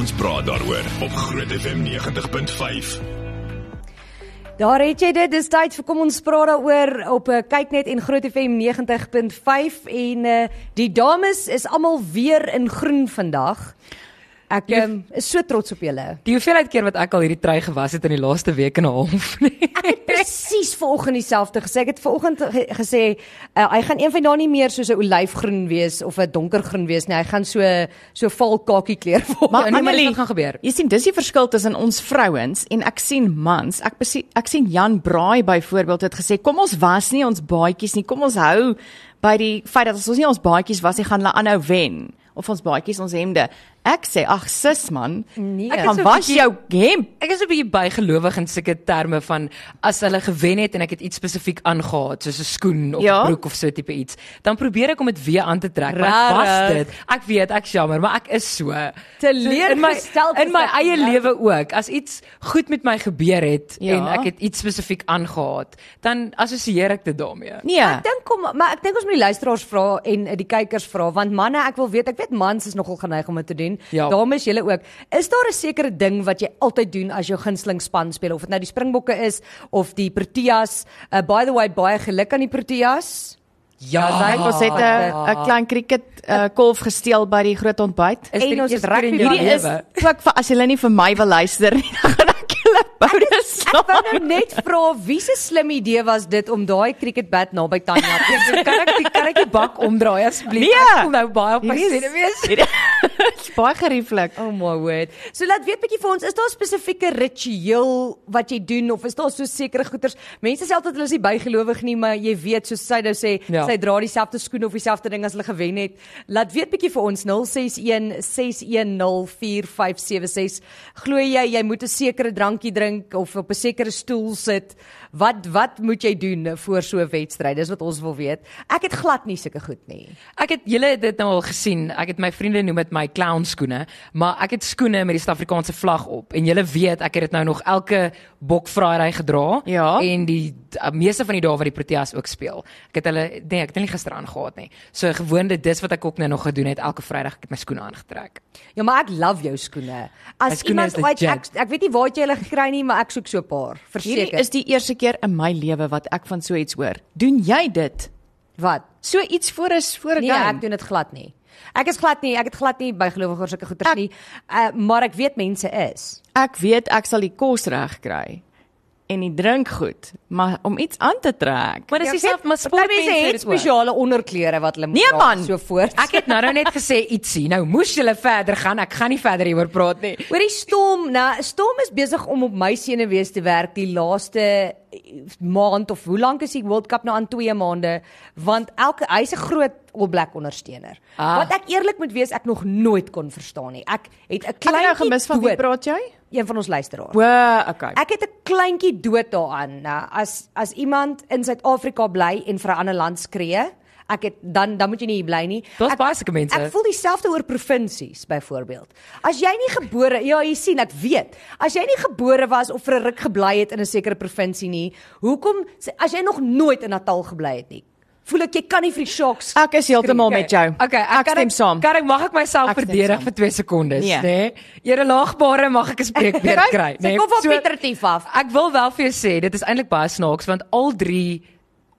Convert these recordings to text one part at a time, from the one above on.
ons praat daaroor op Groot FM 90.5. Daar het jy dit. Dis tyd vir kom ons praat daaroor op uh, kyk net en Groot FM 90.5 en uh, die dames is almal weer in groen vandag. Ek um, is so trots op julle. Die hoeveelheid keer wat ek al hierdie trui gewas het in die laaste week en 'n half. ek het presies vanoggend dieselfde gesê. Ek het vanoggend ge gesê uh, hy gaan een van daai nie meer soos 'n olyfgroen wees of 'n donkergroen wees nie. Hy gaan so so val kakie kleur word. Maar nee, wat gaan gebeur? Jy sien dis die verskil tussen ons vrouens en ek sien mans. Ek ek sien Jan Braai byvoorbeeld het gesê kom ons was nie ons baadjies nie. Kom ons hou by die feit dat as ons nie ons baadjies was nie, gaan hulle aanhou wen of ons baadjies ons hemde. Ek sê ag sis man, nee, ek kan was jou hemp. Ek is 'n bietjie bygelowig in sulke terme van as hulle gewen het en ek het iets spesifiek aangetree soos 'n skoen of ja? broek of so tipe iets, dan probeer ek om dit weer aan te trek. Maar was dit? Ek weet ek jammer, maar ek is so teleurgestel in my in my eie lewe ook. As iets goed met my gebeur het ja. en ek het iets spesifiek aangetree, dan assosieer ek dit daarmee. Nee. Ek dink kom, maar ek dink ons moet die luisteraars vra en die kykers vra want manne, ek wil weet, ek weet mans is nogal geneig om dit te doen doen. Ja. Dames, julle ook. Is daar 'n sekere ding wat jy altyd doen as jou gunsteling span speel of dit nou die Springbokke is of die Proteas? Uh, by the way, baie geluk aan die Proteas. Ja, het ons het 'n klein cricket uh, kolf gesteel by die groot ontbyt. Is en ons rugby hierdie is ook vir as jy nie vir my wil luister nie, dan gaan ek julle bonus. Ek wou nou net vra wie se slim idee was dit om daai cricket bat naby Tanya te sit. Kan ek die kan ek die bak omdraai asseblief? Nee. Ek voel nou baie op my sinne wees. Baie gerieflik. Oh my word. So laat weet bietjie vir ons, is daar 'n spesifieke ritueel wat jy doen of is daar so sekere goeters? Mense sê altyd hulle is nie bygelowig nie, maar jy weet soos sy nou sê, ja. sy dra dieselfde skoene of dieselfde ding as hulle gewen het. Laat weet bietjie vir ons 061 610 4576. Glo jy jy moet 'n sekere drankie drink of op 'n sekere stoel sit? Wat wat moet jy doen voor so 'n wedstryd? Dis wat ons wil weet. Ek het glad nie sulke goed nie. Ek het julle het dit nou al gesien. Ek het my vriende noem dit my clown skoene, maar ek het skoene met die Suid-Afrikaanse vlag op en julle weet ek het dit nou nog elke bokfraai gedra ja. en die uh, meeste van die dae wat die Proteas ook speel. Ek het hulle nee, ek het hulle gister aangehad nie. So gewoonde dis wat ek ook nou nog gedoen het elke Vrydag ek het my skoene aangetrek. Ja, maar ek love jou skoene. As skoene iemand ooit ek, ek weet nie waar jy hulle gekry nie, maar ek soek so 'n paar. Verseker. Hierdie is die eerste keer in my lewe wat ek van so iets hoor. Doen jy dit? Wat? So iets voor is voor 'n nee, game. Nee, ek doen dit glad nie. Ek is glad nie, ek het glad nie bygelowig oor sulke goeters nie. Uh, maar ek weet mense is. Ek weet ek sal die kos reg kry en die drink goed, maar om iets aan te trek. Maar dis ja, self maar sportmense het spesiale onderklere wat hulle moet nee, dra so voort. Ek het nou net gesê ietsie. Nou moes jy verder gaan. Ek gaan nie verder hieroor praat nie. Oor die storm, nou storm is besig om op my senuwees te werk die laaste maand of hoe lank is die World Cup nou aan 2 maande want elke hy's 'n groot All Black ondersteuner. Ah. Wat ek eerlik moet wees ek nog nooit kon verstaan nie. Ek het 'n klein nou gemis van wie praat jy? Een van ons luisteraars. O, okay. Ek het 'n kleintjie dood daaraan. Nou as as iemand in Suid-Afrika bly en vir 'n ander land skree, ek het dan dan moet jy nie hier bly nie. Daar's baie sulke mense. Ek voel dieselfde oor provinsies byvoorbeeld. As jy nie gebore, ja, jy sien, ek weet. As jy nie gebore was of vir 'n ruk gebly het in 'n sekere provinsie nie, hoekom as jy nog nooit in Natal gebly het nie? Voel ek jy kan nie vir die Sharks. Ek is heeltemal met jou. Okay, ek, ek stem saam. Kan ek mag ek myself ek verdedig vir 2 sekondes, nee. nê? Nee? Ere laagbare mag ek 'n spreekbeurt kry, nê? Nee? Kom op Pieter Tief af. Ek wil wel vir jou sê, dit is eintlik baie snaaks want al drie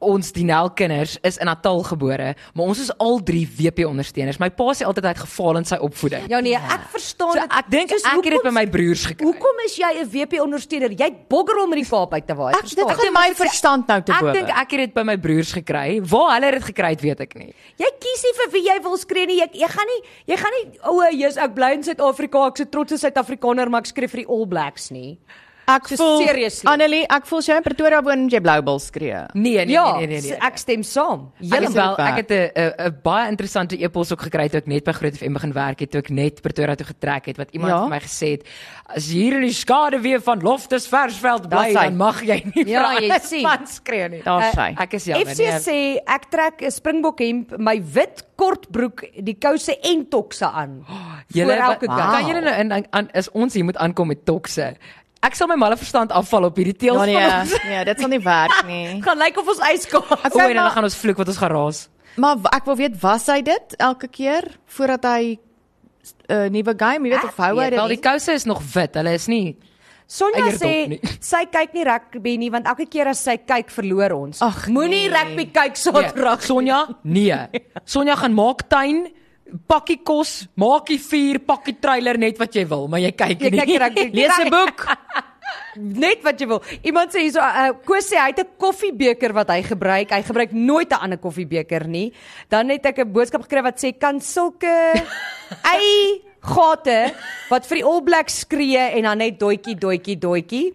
ons Dinel kinders is in Natal gebore, maar ons is al drie WP ondersteuners. My pa sê altyd hy het gefaal in sy opvoeding. Ja nee, ek verstaan dit. So, ek dink ek het dit by my broers gekry. Hoekom is jy 'n WP ondersteuner? Jy bogger om in die Kaap uit te waai. Ek dit gaan my verstand nou te bowe. Ek dink ek het dit by my broers gekry. Waar hulle dit gekry het, weet ek nie. Jy kies nie vir wie jy wil skree nie. Jy, jy gaan nie jy gaan nie o, oh, jy's ek bly in Suid-Afrika. Ek's 'n trotse Suid-Afrikaner, maar ek skree vir die All Blacks nie. Ek voel Annelie, ek voel sy in Pretoria woon jy blou bil skree. Nee, nee, ja, nee, nee, nee, nee. Ek stem saam. Heeltemal. Ek het 'n 'n baie interessante e-pos ook gekry toe ek net by Groot FM begin werk het, toe ek net Pretoria toe getrek het wat iemand ja? vir my gesê het, as hier in die skade weer van Loftus Versveld bly, dan mag jy nie ja, jy sien. van skree nie. Daar uh, sy. Ek is jammer. FC nee. sê ek trek 'n Springbok hemp, my wit kortbroek, die kouse en tokse aan. Oh, julle kan julle nou in is ons hier moet aankom met tokse. Ek sal my malle verstand afval op hierdie teels ja, nee. Nee, dit sal nie werk nie. gaan lyk like of ons yskaap. Ek sê dan gaan ons vloek wat ons gaan raas. Maar ek wil weet, was hy dit elke keer voordat hy uh, nuwe game, jy weet of hou hy dit? Al die kouse is nog wit. Hulle is nie Sonja sê sy kyk nie rugby nie want elke keer as sy kyk verloor ons. Moenie nee. rugby kyk Nee, Saterdag. Sonja, nee. Sonja gaan maak tuin, pakkie kos, maakie vuur, pakkie trailer net wat jy wil, maar jy kyk Jy nie. kyk nie rugby. Lees 'n boek. Net wat jy wil. Iemand sê hierso uh, Koos sê hy het 'n koffiebeker wat hy gebruik. Hy gebruik nooit 'n ander koffiebeker nie. Dan het ek 'n boodskap gekry wat sê kan sulke ei gate wat vir die All Blacks skree en dan net doetjie doetjie doetjie.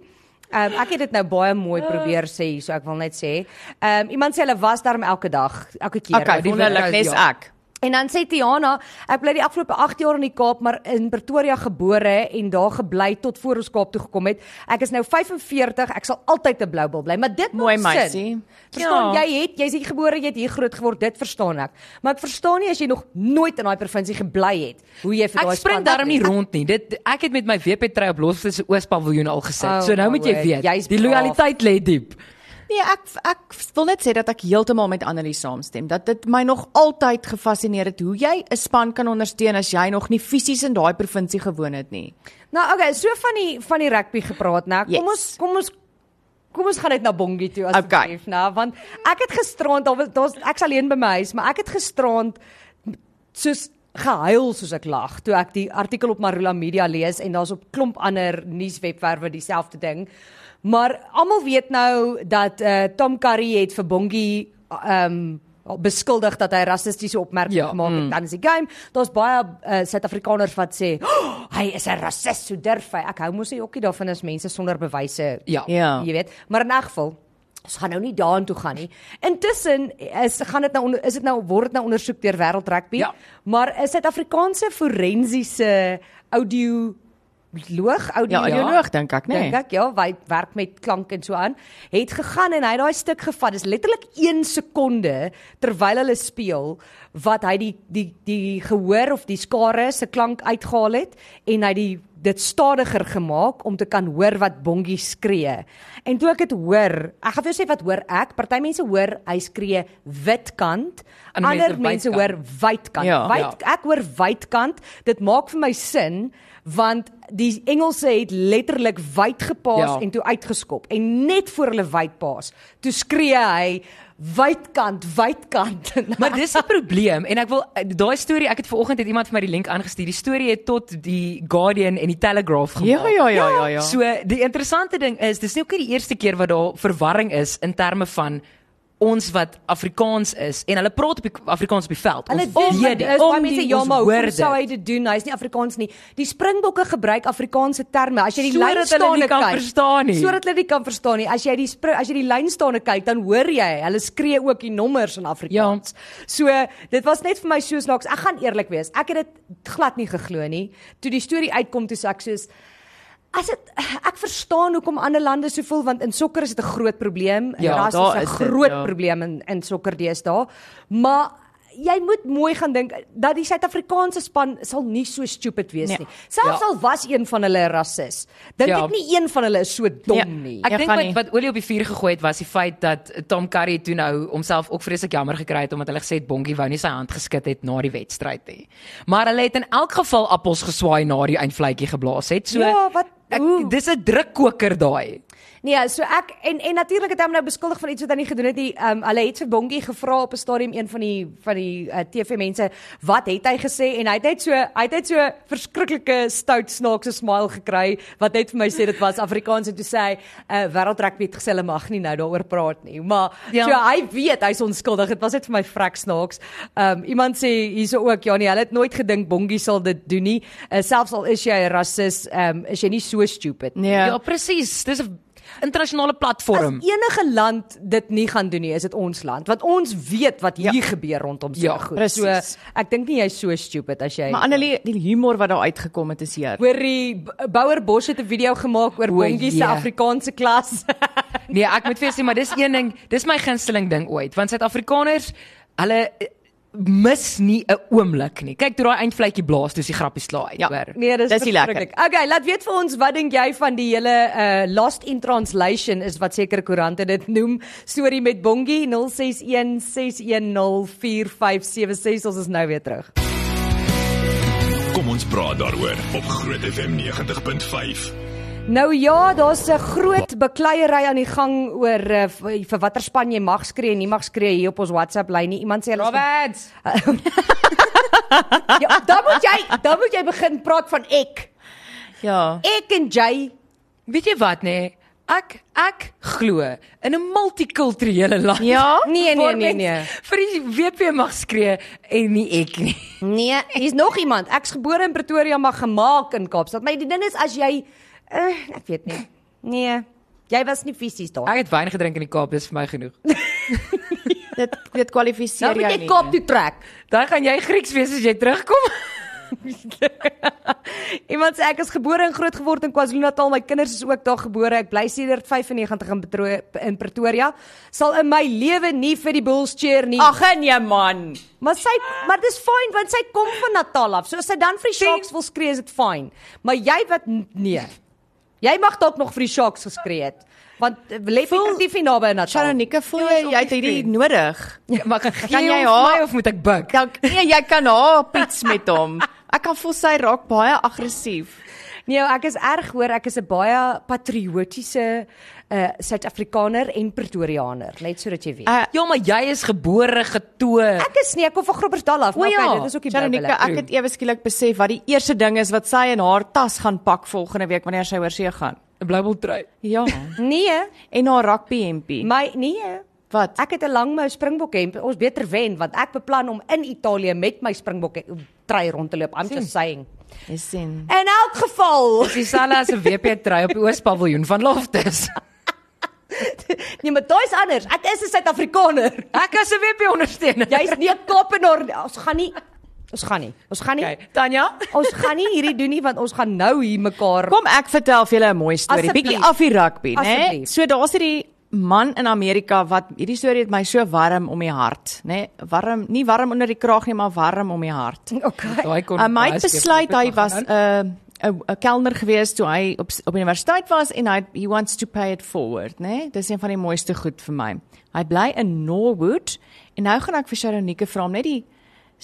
Um, ek het dit nou baie mooi probeer sê, so ek wil net sê. Ehm um, iemand sê hulle was daar elke dag, elke keer. Okay, die wonderlik nes ja. En dan sê Tiana, ek bly die afgelope 8 jaar in die Kaap, maar in Pretoria gebore en daar gebly tot voor ons Kaap toe gekom het. Ek is nou 45, ek sal altyd 'n blou bil bly, maar dit Mooi meisie. Verstaan, Ja. jy het jy's hier gebore, jy het hier groot geword, dit verstaan ek. Maar ek verstaan nie as jy nog nooit in daai provinsie gebly het, hoe jy vir daai Ek spring daarom nie rond nie. Dit ek het met my WP trou op Losveld se Oospaviljoen al gesit. Oh so nou my moet jy weet, jy's die lojaliteit lê diep. Nee, ek ek wil net sê dat ek heeltemal met Annelie saamstem. Dat dit my nog altyd gefassineer het hoe jy 'n span kan ondersteun as jy nog nie fisies in daai provinsie gewoon het nie. Nou okay, so van die van die rugby gepraat, nou. Kom Yes. ons kom ons kom ons gaan net na Bongie toe Okay. asseblief, nou, want ek het gisterand daar was daar's ek's alleen by my huis, maar ek het gisterand soos gehuil soos ek lag toe ek die artikel op Marula Media lees en daar's op klomp ander nuuswebwerwe dieselfde ding. Maar almal weet nou dat uh, Tom Curry het vir Bongie ehm um, beskuldig dat hy rassistiese opmerkings Ja, gemaak het mm. tydens die game. Daar's baie uh, Suid-Afrikaners wat sê oh, hy is 'n rassis, so durf hy. Ek hou mos nie jokkie daarvan as mense sonder bewyse Ja. Ja. jy weet. Maar in 'n geval ons gaan nou nie daartoe gaan nie. Intussen is gaan dit nou onder- is dit nou word dit nou ondersoek deur Wêreld Rugby. Ja. Maar 'n Suid-Afrikaanse forensiese audio loog audio Ja, audioloog dink ek, nê? Dink ek ja, hy werk met klank en so aan. Het gegaan en hy het daai stuk gevat. Dis letterlik 1 sekonde terwyl hulle speel wat hy die die die gehoor of die skare se klank uitgehaal het en hy die dit stadiger gemaak om te kan hoor wat Bongie skree. En toe ek dit hoor, ek gaan vir jou sê wat hoor ek? Party mense hoor hy skree witkant, Ander mense mense hoor wytkant. Ja. Wyd, ek hoor wytkant. Dit maak vir my sin want die Engelse het letterlik wyd gepaas Ja. en toe uitgeskop en net voor hulle wyd paas toe skree hy wydkant wydkant Maar dis die probleem en ek wil daai storie ek het vanoggend het iemand vir my die link aangestuur. Die storie het tot die Guardian en die Telegraph gemaak. Ja, ja, ja, ja, ja. So die interessante ding is dis nie ook nie die eerste keer wat daar verwarring is in terme van ons wat Afrikaans is en hulle praat op die Afrikaans op die veld. Hulle Ons weet dit. baie mense ja maar hoor hoe sou hy dit doen? Hy's nie Afrikaans nie. Die Springbokke gebruik Afrikaanse terme. As jy die Sodat lyn staan kan kyk, verstaan nie. Sodat hulle dit kan verstaan nie. As jy die as jy die lyn staan kyk, dan hoor jy hulle skree ook die nommers in Afrikaans. Ja. So dit was net vir my so snaaks. Ek gaan eerlik wees. Ek het dit glad nie geglo nie. Toe die storie uitkom toe ek soos As dit ek verstaan hoekom ander lande so voel want in sokker is dit 'n groot probleem. Ja, Ras daar is 'n is dit, groot ja. probleem in in sokker deesdae. Maar jy moet mooi gaan dink dat die Suid-Afrikaanse span sal nie so stupid wees Nee. nie. Selfs Ja. al was een van hulle 'n rassis, dink Ja. ek nie een van hulle is so dom Ja. nie. Ek Ja, dink wat wat olie op die vuur gegooi het was die feit dat Tom Curry toe nou homself ook vreeslik jammer gekry het omdat hulle gesê het Bongie wou nie sy hand geskit het na die wedstryd nie. Maar hulle het in elk geval appels geswaai na die eindvletjie geblaas het. So Ja, wat- ek, hoe? dis 'n drukkoker daai. Nee, so ek en en natuurlik het hy hom nou beskuldig van iets wat hy nie gedoen het nie. Ehm um, hulle het vir Bongie gevra op 'n stadium een van die van die uh, TV mense, wat het hy gesê en hy het net so hy het net so verskriklike stout snaakse smile gekry wat net vir my sê dit was Afrikaans en toe sê hy uh, wêreld rugby het gesê hulle mag nie nou daaroor praat nie. Maar Ja. ja. so hy weet hy's onskuldig. Dit was net vir my vrek snaaks. Ehm um, iemand sê hierso ook ja nee, hulle het nooit gedink Bongie sal dit doen nie. Uh, selfs al is jy 'n rassis, ehm um, is jy nie so stupid nie. Nee. Ja, presies. Dis 'n internasionale platform. As enige land dit nie gaan doen nie, is dit ons land, want ons weet wat hier ja. gebeur rondom so Ja, goed. presies. So ek dink nie jy's so stupid as jy Maar Annelie, die humor wat daar uitgekom het is hier. Hoorie B- Bouwer Bosch het 'n video gemaak oor Bongie se jee. Afrikaanse klas. Nee, ek moet vir jou sê, maar dis een ding, dis my gunsteling ding ooit, want Suid-Afrikaners, hulle mis nie 'n oomblik nie. Kyk toe daai eindvletjie blaas, dis die grappies klaar uit, Ja. hoor. nee, dis, Dis lekker. Okay, laat weet vir ons wat dink jy van die hele uh lost in translation is wat sekere koerante dit noem. Storie met Bongie 0616104576 ons is nou weer terug. Kom ons praat daaroor op Groot FM 90.5. Nou ja, daar's 'n groot bekleierery aan die gang oor uh, vir, watter span jy mag skree en nie mag skree hier op ons WhatsApp lyn nie. Iemand sê hulle is Roberts. ja, dan moet jy dan moet jy begin praat van ek. Ja. Ek en jy Weet jy wat nê? Nee? Ek ek glo in 'n multikulturele land. Ja? Nee, nee, nee, nee. Vir die WP mag skree en nie ek nie. Nee, hier's nog iemand. Ek's gebore in Pretoria maar gemaak in Kaapstad. Maar die ding is as jy uh, ek weet nie. Nee. Jy was nie fisies daar. Ek het wyn gedrink in die Kaap, dis vir my genoeg. Dit dit kwalifiseer Nou moet jou jy nie. Kaap toe trek. Dan gaan jy Grieks wees as jy terugkom. Iemand sê ek is gebore en groot geword in KwaZulu-Natal. My kinders is ook daar gebore. Ek bly sedert 95 in Petro in Pretoria. Sal in my lewe nie vir die Bulls cheer nie. Ag nee man. Maar sy maar dis fyn want sy kom van Natal af. So as sy dan vir die Sharks wil skree, is dit fyn. Maar jy wat nee. Jy mag dalk nog vir die Sharks geskree het. Want eh, lê effektief nie naby aan Natal. Sharonika, voel jy jy het hierdie nodig? Maar kan jy haar- my of moet ek buig? Dan nee, jy kan haar piets met hom. Ek kan voel sy raak baie aggressief. Nee, ek is erg hoor. Ek is 'n baie patriotiese uh Suid-Afrikaner en Pretoriaaner, net sodat jy weet. Uh, Ja, maar jy is gebore getoe. Ek is nie ek kom van Groblersdal af, maar ja, okay, dit is ook die Sharonika, Bybel. ek het ewe skielik besef wat die eerste ding is wat sy in haar tas gaan pak volgende week wanneer sy oor see gaan. 'n Blybel trui. Ja. Nee, En haar rugby hempie. my nee. Wat? Ek het 'n langmou springbok hemp. Ons beter wen want ek beplan om in Italië met my springbok trui rond te loop. I'm just saying. Jy sien. In elk geval, Dis as 'n WP trui op die Oospaviljoen van Loftus. nee, maar daai's anders. Ek is 'n Suid-Afrikaner. Ek as 'n WP ondersteuner. Jy's nie 'n Kaapenaar. Ons gaan nie ons gaan nie. Ons gaan nie. Okay, Tanya. Ons gaan nie hierdie doen nie want ons gaan nou hier mekaar Kom ek vertel vir julle 'n mooi storie. Bietjie af die rugby, né? So daar's hierdie man in Amerika wat hierdie storie het my so warm om die hart, né? Warm, nie warm onder die kraag nie, maar warm om die hart. Okay. Daai kon Uh, het skeef besluit hy was 'n aan. 'n 'n kelner gewees toe hy op op universiteit was en hy he wants to pay it forward, né? Dis een van die mooiste goed vir my. Hy bly in Norwood en nou gaan ek vir Sharonika vra om net die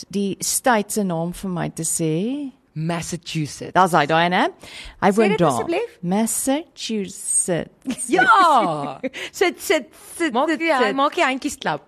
die state se naam vir my te sê. Massachusetts. Daar's hy daai, né? Hy woon daar. Massachusetts. Ja. Sit sit sit. Maak jy maak jy handjies klap.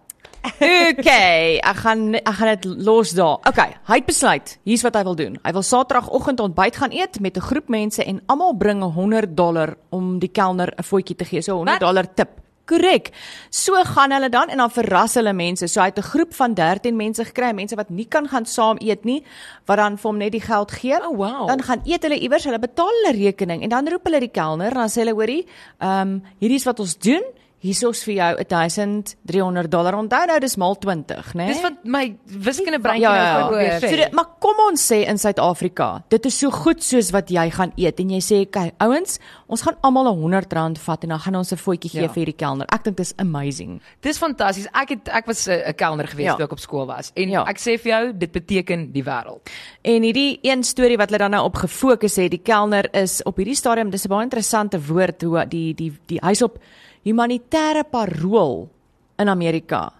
Okay, ek gaan ek gaan dit los daar. Okay, hy het besluit, hier's wat hy wil doen. Hy wil Saterdagoggend ontbyt gaan eet met 'n groep mense en almal bring 'n 100 dollar om die kelner 'n voetjie te gee, so 'n 100 Wat? dollar tip. Korrek. So gaan hulle dan en dan verras hulle mense. So hy het 'n groep van 13 mense gekry, mense wat nie kan gaan saam eet nie, wat dan vir hom net die geld gee. Oh, wow. Dan gaan eet hulle iewers, hulle betaal hulle rekening en dan roep hulle die kelner en dan sê hulle hoorie, ehm um, hierdie is wat ons doen. Hierso's vir jou 1300 dollar. Onthou nou dis maal 20, né? Dis wat my wiskunde brein Ja, nou ja, gewoon ja. weer So sê. dit, maar kom ons sê in Suid-Afrika, dit is so goed soos wat jy gaan eet en jy sê, "Kyk, ouens, ons gaan almal 'n 100 rand vat en dan gaan ons 'n voetjie gee Ja. vir hierdie kelner." Ek dink dis amazing. Dis fantasties. Ek het ek was 'n 'n kelner gewees Ja. toe ek op skool was. En Ja. ek sê vir jou, dit beteken die wêreld. En hierdie een storie wat hulle dan nou op gefokus het, die kelner is op hierdie stadium, dis 'n baie interessante woord hoe die die die hy's op humanitêre parol in Amerika.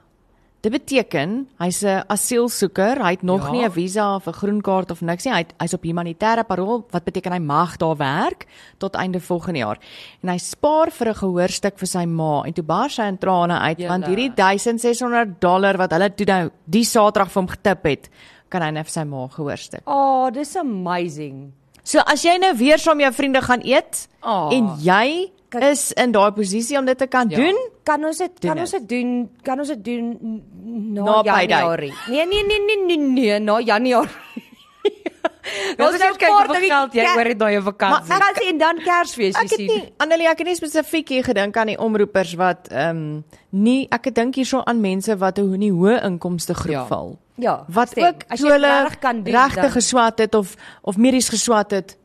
Dit beteken hy's 'n asielsoeker, hy het nog Ja. nie 'n visa of 'n groen kaart of niks nie. Hy hy's op humanitêre parol wat beteken hy mag daar werk tot einde volgende jaar. En hy spaar vir 'n gehoorstuk vir sy ma en toe bars hy in trane uit Julle. want hierdie 1600 dollar wat hulle toe nou die Saterdag vir hom getip het, kan hy net vir sy ma gehoorstuk. Oh, dis amazing. So as jy nou weer saam jou vriende gaan eet Ah. en jy is in daai posisie om dit te kan Ja. doen, Kan ons dit kan ons dit doen? Kan ons dit doen na, Na. Januarie? Nee, nee, nee, nee, nee, nee, na Januarie. Ons het kyk kort hoeveel die geld jy oor het na jou vakansie. Maar ek en dan Kersfees, jy ek het sien. nie Annelie, ek het nie spesifiek hier gedink aan die omroepers wat ehm um, nie ek het dink hierso aan mense wat 'n nie hoë inkomste groep Ja. val. Ja, Wat stem. ook as jy reg kan doen. regte geswat het of of medies geswat het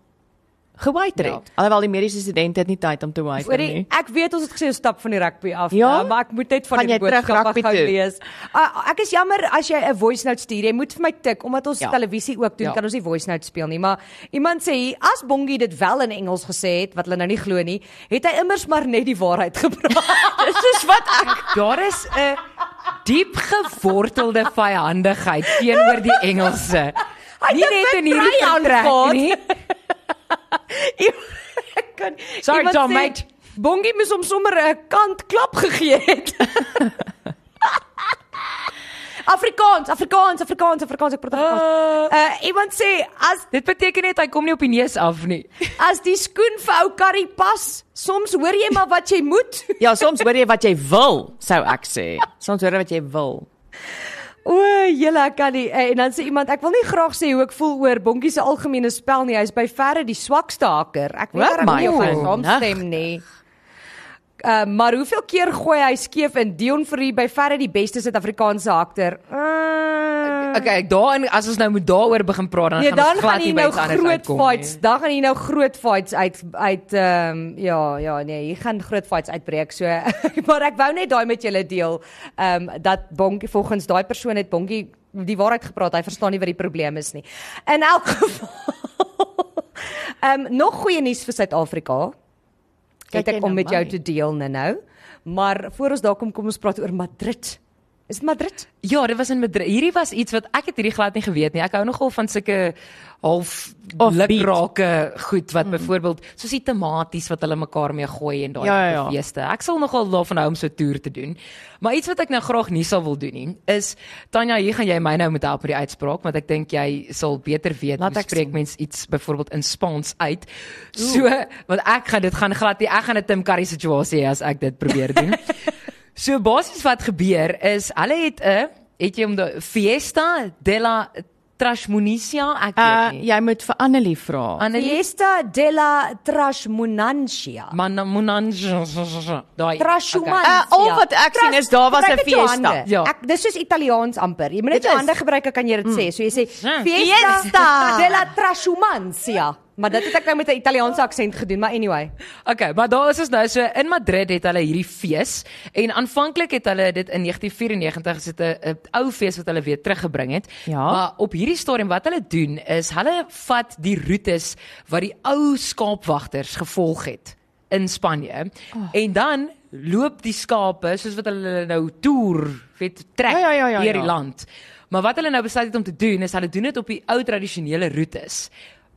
Ja. het. Alhoewel die mediese studente het nie tyd om te Hoorie, nie. ek weet ons het gesê ons stap van die rugby af, Ja? uh, maar ek moet net van Gaan die boodskap gou toe? lees. Uh, ek is jammer as jy 'n voice note stuur. Jy moet vir my tik omdat ons Ja. televisie ook doen, Ja. kan ons nie voice note speel nie, maar iemand sê hier, as Bongie dit wel in Engels gesê het wat hulle nou nie glo nie, het hy immers maar net die waarheid gepraat. Dis soos wat ek Daar is 'n diep gewortelde vyandigheid teenoor die Engelse. nie net in hierdie trek nie. Ek kan Sorry Tom sê, mate. Bongie moes hom sommer 'n kant klap gegee het. Afrikaans, Afrikaans, Afrikaans, Afrikaans, ek praat Afrikaans. Uh iemand sê as Dit beteken net hy kom nie op die neus af nie. as die skoen vir ou Karrie pas, soms hoor jy maar wat jy moet. Ja, soms hoor jy wat jy wil, sou ek sê. Soms hoor jy wat jy wil. O, julle ek kan nie. Eh, En dan sê iemand ek wil nie graag sê hoe ek voel oor Bongie se algemene spel nie. Hy's by verre die swakste haker. Ek weet nie of hy my saamstem nie. Uh, maar hoeveel keer gooi hy skeef in Dion Fourie by verre die beste Suid-Afrikaanse hakter? Uh, Okay, daarin as ons nou moet daaroor begin praat dan Nee, gaan ons glad nie jy by nou iets anders groot uitkom fights. nie. Dan gaan jy nou groot fights uit uit ehm um, ja, ja, nee, jy gaan groot fights uitbreek. So maar ek wou net daai met julle deel. Ehm um, dat Bonkie volgens daai persoon het Bonkie die waarheid gepraat. Hy verstaan nie wat die probleem is nie. In elk geval. Ehm um, nog goeie nuus vir Suid-Afrika. Jy ek om na met jou te deel nou-nou. Maar voor ons daar kom, kom ons praat oor Madrid. Is dit Madrid? Ja, dit was in Madrid. Hierdie was iets wat ek het hierdie glad nie geweet nie. Ek hou nogal van sulke half lukrake goed wat mm. byvoorbeeld soos die tematies wat hulle mekaar mee gooi en daai Ja, ja, ja. feeste. Ek sal nogal daarvan hou om so 'n toer te doen. Maar iets wat ek nou graag nie sal wil doen nie, is Tanya, hier gaan jy my nou moet help met die uitspraak want ek dink jy sal beter weet Laat hoe ek spreek mens iets byvoorbeeld in Spaans uit. So, want ek gaan dit gaan glad nie. Ek gaan 'n Tim Curry situasie hê as ek dit probeer doen. So basies wat gebeur is hulle het 'n het jy om die Fiesta de la Trashmunicia ek weet Uh nie. jy moet vir Annelie vra. Annelie Fiesta della Trashmunancia. Man Munange daai Trashumancia. Uh, al wat ek sien is daar was 'n fiesta. Ja. Ek dis soos Italiaans amper. Jy moet net jou hande gebruik, dan kan jy dit sê. So jy sê. Fiesta Fiesta. della Trashumancia. Maar dit het ek nou met 'n Italiaanse aksent gedoen, maar anyway. Okay, maar daar is ons nou so in Madrid het hulle hierdie fees en aanvanklik het hulle dit in 1994 is dit 'n ou fees wat hulle weer teruggebring het. Ja. Maar op hierdie stadium wat hulle doen is hulle vat die roetes wat die ou skaapwagters gevolg het in Spanje oh. en dan loop die skape soos wat hulle nou toer, weet trek Ja, ja, ja, ja, deur die ja. land. Maar wat hulle nou besluit het om te doen is hulle doen dit op die ou tradisionele roetes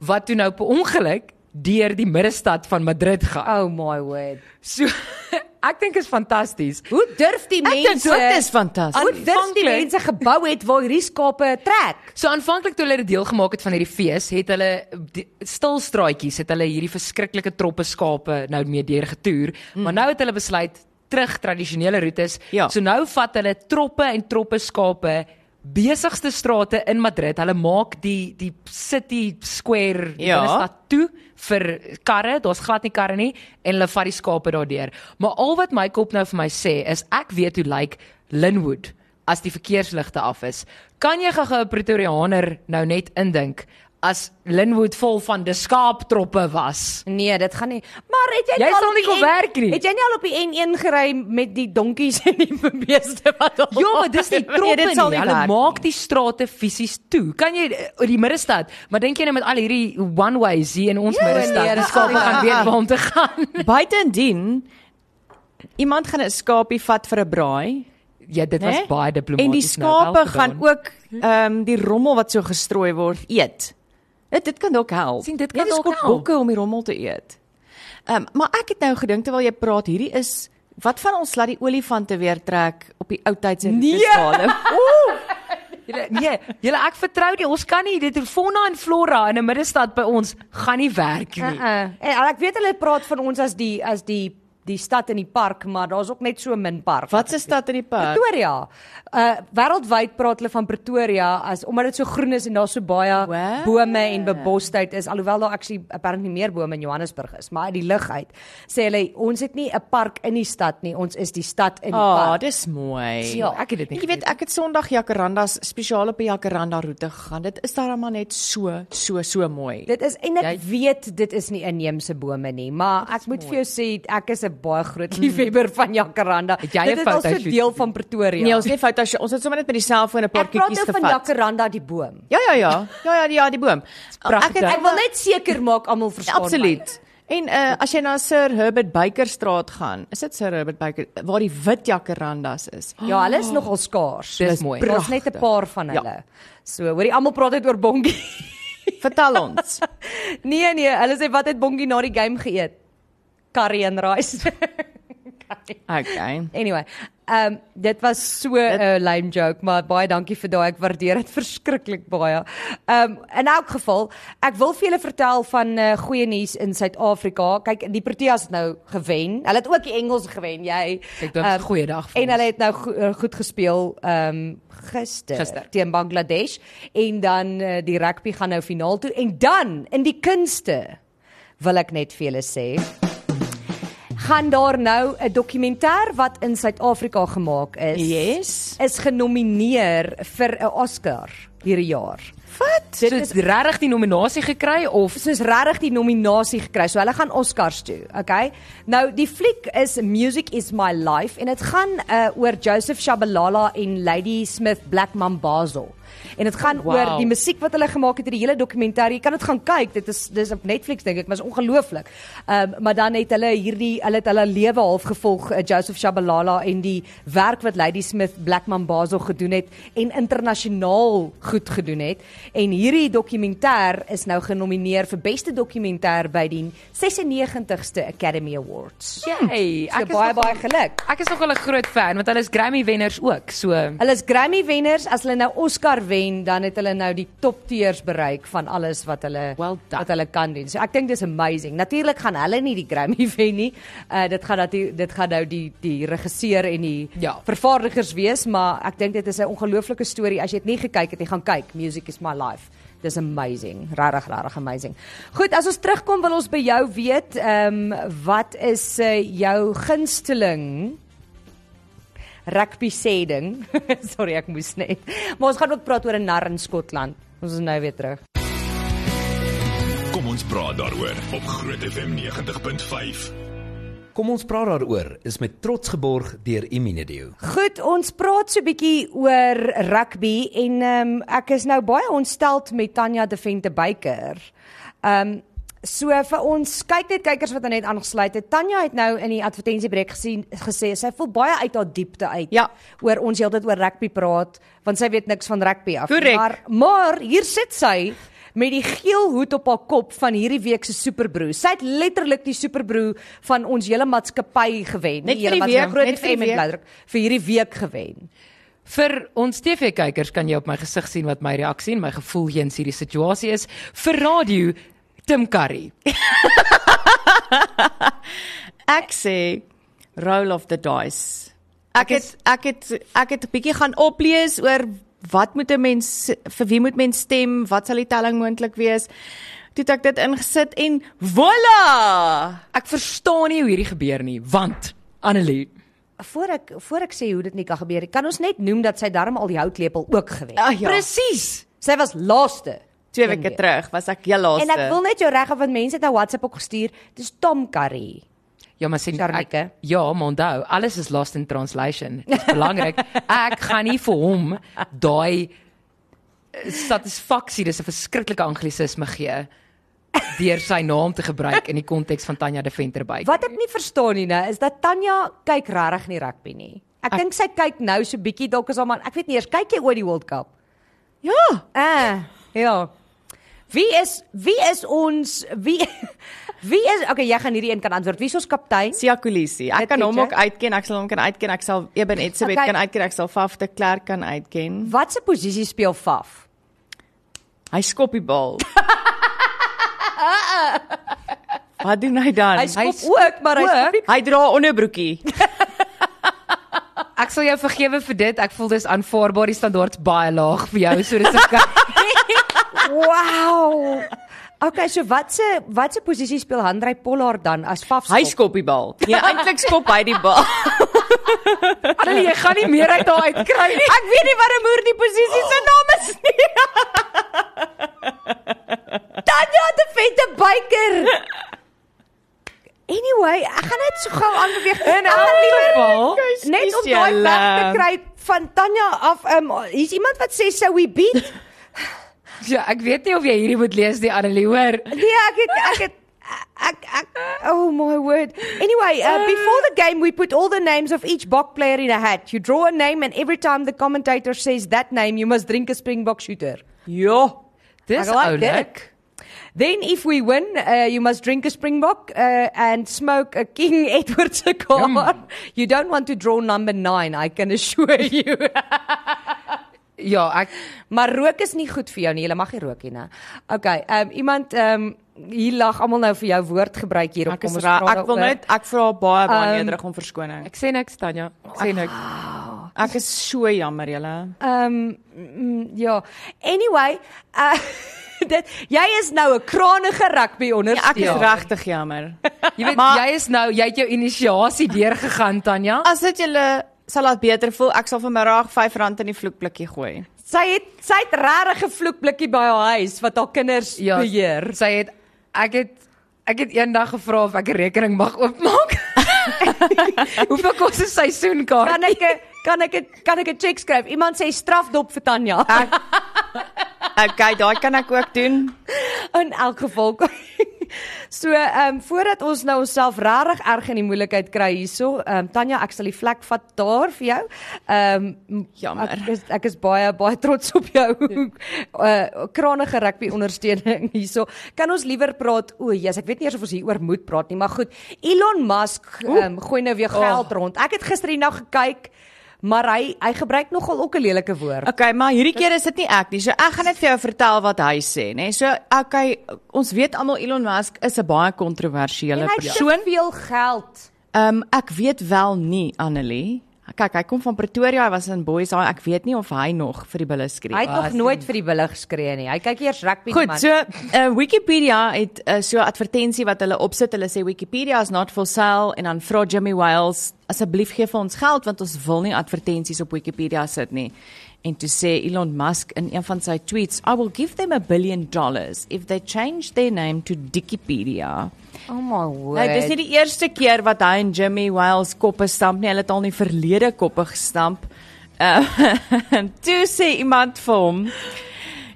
wat toe nou per ongeluk deur die middestad van Madrid gaan. Oh my word. So ek dink is fantasties. Hoe durf die Ek dink mense? dit is fantasties. Hoe durf die mense gebou het waar hierdie skape trek? So aanvanklik toe hulle dit deel gemaak het van hierdie fees, het hulle die- stilstraatjies, het hulle hierdie verskriklike troppe skape nou mee deur getoer, mm. maar nou het hulle besluit terug tradisionele roetes. Ja. So nou vat hulle troppe en troppe skape besigste strate in Madrid. Hulle maak die die city square die Ja. binnestad toe vir karre. Daar's glad nie karre nie en hulle vat die skape daardeur. Maar al wat my kop nou vir my sê is ek weet hoe lyk like Linwood as die verkeersligte af is. Kan jy gou 'n Pretoriaaner nou net indink as Linwood vol van die skaaptroppe was? Nee, dit gaan nie. Maar het jy, Jy al sal nie die kon werk nie. Het jy nie al op die N1 gery met die donkies en die beeste wat al Ja, maar dis nie troppe dit sal nie. nie Hulle maak die strate fisies toe. Kan jy eh, die middestad, maar dink jy nou met al hierdie one ways hier in ons Ja, middestad, nee, die skape gaan weet waar om te gaan. Buitendien iemand gaan 'n skapie vat vir 'n braai Ja, dit was Né? baie diplomaties. en die nou skape gedaan. gaan ook ehm um, die rommel wat so gestrooi word eet. Dit dit kan dalk help. Sien, dit kan dalk help. bokke om die rommel te eet. Ehm um, maar ek het nou gedink terwyl jy praat, hierdie is wat van ons laat die olifante weer trek op die ou tyd se Nee. roeteswale. Julle nee, julle ek vertrou nie. Ons kan nie dit fauna en flora in 'n middestad by ons gaan nie werk nie. Uh -uh. En ek weet hulle praat van ons as die as die die stad in die park, maar daar's ook net so min park. Wat se stad in die park? Pretoria. Uh wêreldwyd praat hulle van Pretoria as omdat dit so groen is en daar so baie Wow. bome en bebosdheid is alhoewel daar actually apparently meer bome in Johannesburg is, maar uit die lug uit sê hulle ons het nie 'n park in die stad nie, ons is die stad in die Ah, oh, park. dis mooi. Ja, ek het dit nie Jy weet, ek het Sondag Jacarandas spesiaal op die Jacaranda roete gegaan. Dit is daar maar net so so so mooi. Dit is en ek Jy- weet dit is nie inheemse bome nie, maar ek moet vir jou sê ek is 'n baie groot liefhebber van Jacaranda. Het jy Dit 'n is al so fotoshoot deel van Pretoria. Nee, ons het nie as jy, ons het sommer net met die selfoon 'n paar ek praat nou van gevat. Jacaranda die boom. Ja ja ja. Ja ja, ja, die boom. Ek het Ek wil net seker maak almal verstaan. absoluut. En uh as jy na Sir Herbert Baker straat gaan, is dit Sir Herbert Baker waar die wit jacarandas is. Ja, hulle is nogal skaars. Dis mooi. Daar's net 'n paar van Ja. hulle. So, hoorie almal praat uit oor Bongie. Vertel ons. nee nee, hulle sê wat het Bongie na die game geëet? Curry and rice. Okay. anyway, ehm um, dit was so 'n uh, lame joke, maar baie dankie vir daai. Ek waardeer dit verskriklik baie. Ehm um, in elk geval, ek wil vir julle vertel van uh, goeie nuus in Suid-Afrika. Kyk, die Proteas het nou gewen. Hulle het ook die Engels gewen, jy. Ek dink Ehm, goeie dag vir En hulle het nou go uh, goed gespeel ehm um, gister, Gister. teen Bangladesh en dan uh, die rugby gaan nou finaal toe en dan in die kunste wil ek net vir julle sê gaan daar nou 'n dokumentêr wat in Suid-Afrika gemaak is Yes. is genomineer vir 'n Oscar hierdie jaar. Wat? So dit is regtig die nominasie gekry of soos regtig die nominasie gekry. So hulle gaan Oscars toe, okay? Nou die fliek is Music is my life en dit gaan uh, oor Joseph Shabalala en Lady Smith Black Mambazo. En dit gaan Oh, wow. oor die musiek wat hulle gemaak het, die hele dokumentêr. Jy kan dit gaan kyk. Dit is dis op Netflix dink ek, maar is ongelooflik. Ehm um, maar dan het hulle hierdie hulle het hulle lewe half gevolg uh, Joseph Shabalala en die werk wat Lady Smith Black Mambazo gedoen het en internasionaal goed gedoen het. En hierdie dokumentêr is nou genomineer vir beste dokumentêr by die 96ste Academy Awards. Yay, So ek is baie nogal- baie geluk. Ek is nogal 'n groot fan want hulle is Grammy wenners ook. So Hulle is Grammy wenners. As hulle nou Oscar wen, dan het hulle nou die top tiers bereik van alles wat hulle Well done. wat hulle kan doen. So ek dink dis amazing. Natuurlik gaan hulle nie die Grammy wen nie. Uh dit gaan dat dit gaan nou die die regisseur en die Ja. vervaardigers wees, maar ek dink dit is 'n ongelooflike storie. As jy dit nie gekyk het nie, gaan kyk. Music is my life. Dis amazing. Regtig, regtig amazing. Goed, as ons terugkom wil ons by jou weet, ehm um, wat is uh, jou gunsteling rugby sê ding. Sorry, ek moes net. Maar ons gaan ook praat oor 'n nar in Skotland. Ons is nou weer terug. Kom ons praat daaroor op Groot FM 90.5. Kom ons praat daaroor is met trots geborg deur Imunedio. Goed, ons praat so 'n bietjie oor rugby en ehm um, ek is nou baie ontsteld met Tanya de Vente Beyker. Ehm um, so vir ons kyk net kykers wat net aangesluit het. Tanya het nou in die advertensiebreek gesien gesê sy voel baie uit haar diepte uit Ja. oor ons heeltyd oor rugby praat want sy weet niks van rugby af. Korrek. Maar maar hier sit sy met die geel hoed op haar kop van hierdie week se superbroer. Sy het letterlik die superbroer van ons hele maatskappy gewen. Net die hele week, maatskappy, net vir. Blydruk vir hierdie week gewen. vir ons TV-kykers kan jy op my gesig sien wat my reaksie en my gevoel teenoor hierdie situasie is. Vir radio Tim Curry. Ek sê roll of the dice. Ek het ek het ek het 'n bietjie gaan oplees oor wat moet 'n mens vir wie moet mens stem, wat sal die telling moontlik wees. Toe het ek dit ingesit en voila! Ek verstaan nie hoe hierdie gebeur nie, want Annelie, Voor ek voor ek sê hoe dit nie kan gebeur nie, kan ons net noem dat sy darm al die houtlepel ook gewen. Ah, ja. presies. Sy was laaste. Twee weke week. terug was ek heel laaste. En ek wil net jou reg af want mense het nou WhatsApp ook gestuur. Dis Tom Curry. Ja, maar sien ek, ja, maar onthou, alles is lost in translation. Dit is belangrik. ek gaan nie vir hom daai eh, satisfaksie, dis 'n verskriklike anglisisme gee deur sy naam te gebruik in die konteks van Tanya de Venterbyk. Wat ek nie verstaan nie, nou, is dat Tanya kyk regtig nie rugby nie. Ek, ek dink sy kyk nou so bietjie dalk is haar man. Ek weet nie eers kyk jy ooit die World Cup? Ja, Ah, ja. Wie is wie is ons wie wie is Okay, jy gaan hierdie een kan antwoord. Wie is ons kaptein? Sia Kolisi. Ek kan hom ook uitken. Ek sal hom kan uitken. Ek sal Eben Etzebeth Okay. kan uitken. Ek sal Faf de Klerk kan uitken. Wat se posisie speel Faf? Hy skop die bal. Wat doen hy dan? Hy skop Hy's ook, maar hy skop nie. hy dra onderbroekie. Ek sal jou vergewe vir dit. Ek voel dis aanvaarbaar die standaard baie laag vir jou, so dis okay. Wow. Okay, so wat se wat se posisie speel Handrey Pollard dan as Faf? Hy skop die bal. Nee, eintlik skop hy die bal. Annelie, jy gaan nie meer uit daai uitkry nie. Ek weet nie wat 'n moer die posisie se naam is nie. Tanya de Vente Beyker. Anyway, ek gaan net so gou aanbeweeg. In Ek gaan elk liewer geval, net om daai weg te kry van Tanya af. Um, hier's iemand wat sê sou we beat? Ja, ek weet nie of jy hierdie moet lees nie, Annelie, hoor. Nee, ek het ek het Ek, ek, oh my word. Anyway, uh, before the game, we put all the names of each Bok player in a hat. You draw a name, and every time the commentator says that name, you must drink a Springbok shooter. Ja. Dis Ek like oulik. Then, if we win, uh, you must drink a Springbok uh, and smoke a King Edward cigar. You don't want to draw number nine, I can assure you. Ja, ek maar rook is nie goed vir jou nie. Jy mag nie rook nie, né? Okay, ehm um, iemand ehm um, hier lag almal nou vir jou woord gebruik hier op kom ons ra praat ek wil net ek vra baie baie Ehm, nederig om verskoning. ek sê niks Tanya. Ek sê niks. Ek is so jammer julle. Ehm um, ja. Anyway, uh dit jy is nou 'n kranige rugby Ja, ondersteuner. ek is Ja. regtig jammer. Jy weet Maar- jy is nou jy het jou inisiasie deurgegaan Tanya. As dit julle sal laat beter voel, ek sal vanmiddag R5 in die vloekblikkie gooi. Sy het sy het regtig 'n vloekblikkie by haar huis wat haar kinders ja, beheer. Sy het ek het ek het eendag gevra of ek 'n rekening mag oopmaak. Hoeveel kos 'n seisoenkaart? Kan ek kan ek kan ek 'n cheque skryf? Iemand sê strafdop vir Tanya. Ek Okay, daai kan ek ook doen. In elk geval. So, ehm um, voordat ons nou onsself regtig erg in die moeilikheid kry hierso, ehm um, Tanya, ek sal die vlek vat daar vir jou. Ehm um, Jammer. Ek is ek is baie baie trots op jou. uh kranige rugby ondersteuning hierso. Kan ons liewer praat? O, Jesus, ek weet nie eers of ons hieroor moet praat nie, maar goed. Elon Musk ehm um, gooi nou weer geld oh. rond. Ek het gister die nag gekyk, maar hy hy gebruik nogal ook 'n lelike woord. Okay, maar hierdie keer is dit nie ek nie. So ek gaan net vir jou vertel wat hy sê, nê. Nee. So okay, ons weet almal Elon Musk is 'n baie kontroversiële En hy het persoon. soveel geld. Ehm um, ek weet wel nie Annelie. Kyk, hy kom van Pretoria, hy was in Boyshaal. Ek weet nie of hy nog vir die bulle skree. Hy het nog nooit vir die bulle geskree nie. Hy kyk eers rugby Goed, man. so uh, Wikipedia het uh, so 'n advertensie wat hulle opsit. Hulle sê Wikipedia is not for sale en dan vra Jimmy Wales asseblief gee vir ons geld want ons wil nie advertensies op Wikipedia sit nie. En toe sê Elon Musk in een van sy tweets, I will give them a billion dollars if they change their name to Wikipedia. oh my word. Nou, dis nie die eerste keer wat hy en Jimmy Wales koppe stamp nie. Hulle het al in die verlede koppe gestamp. Uh, toe sê iemand vir hom,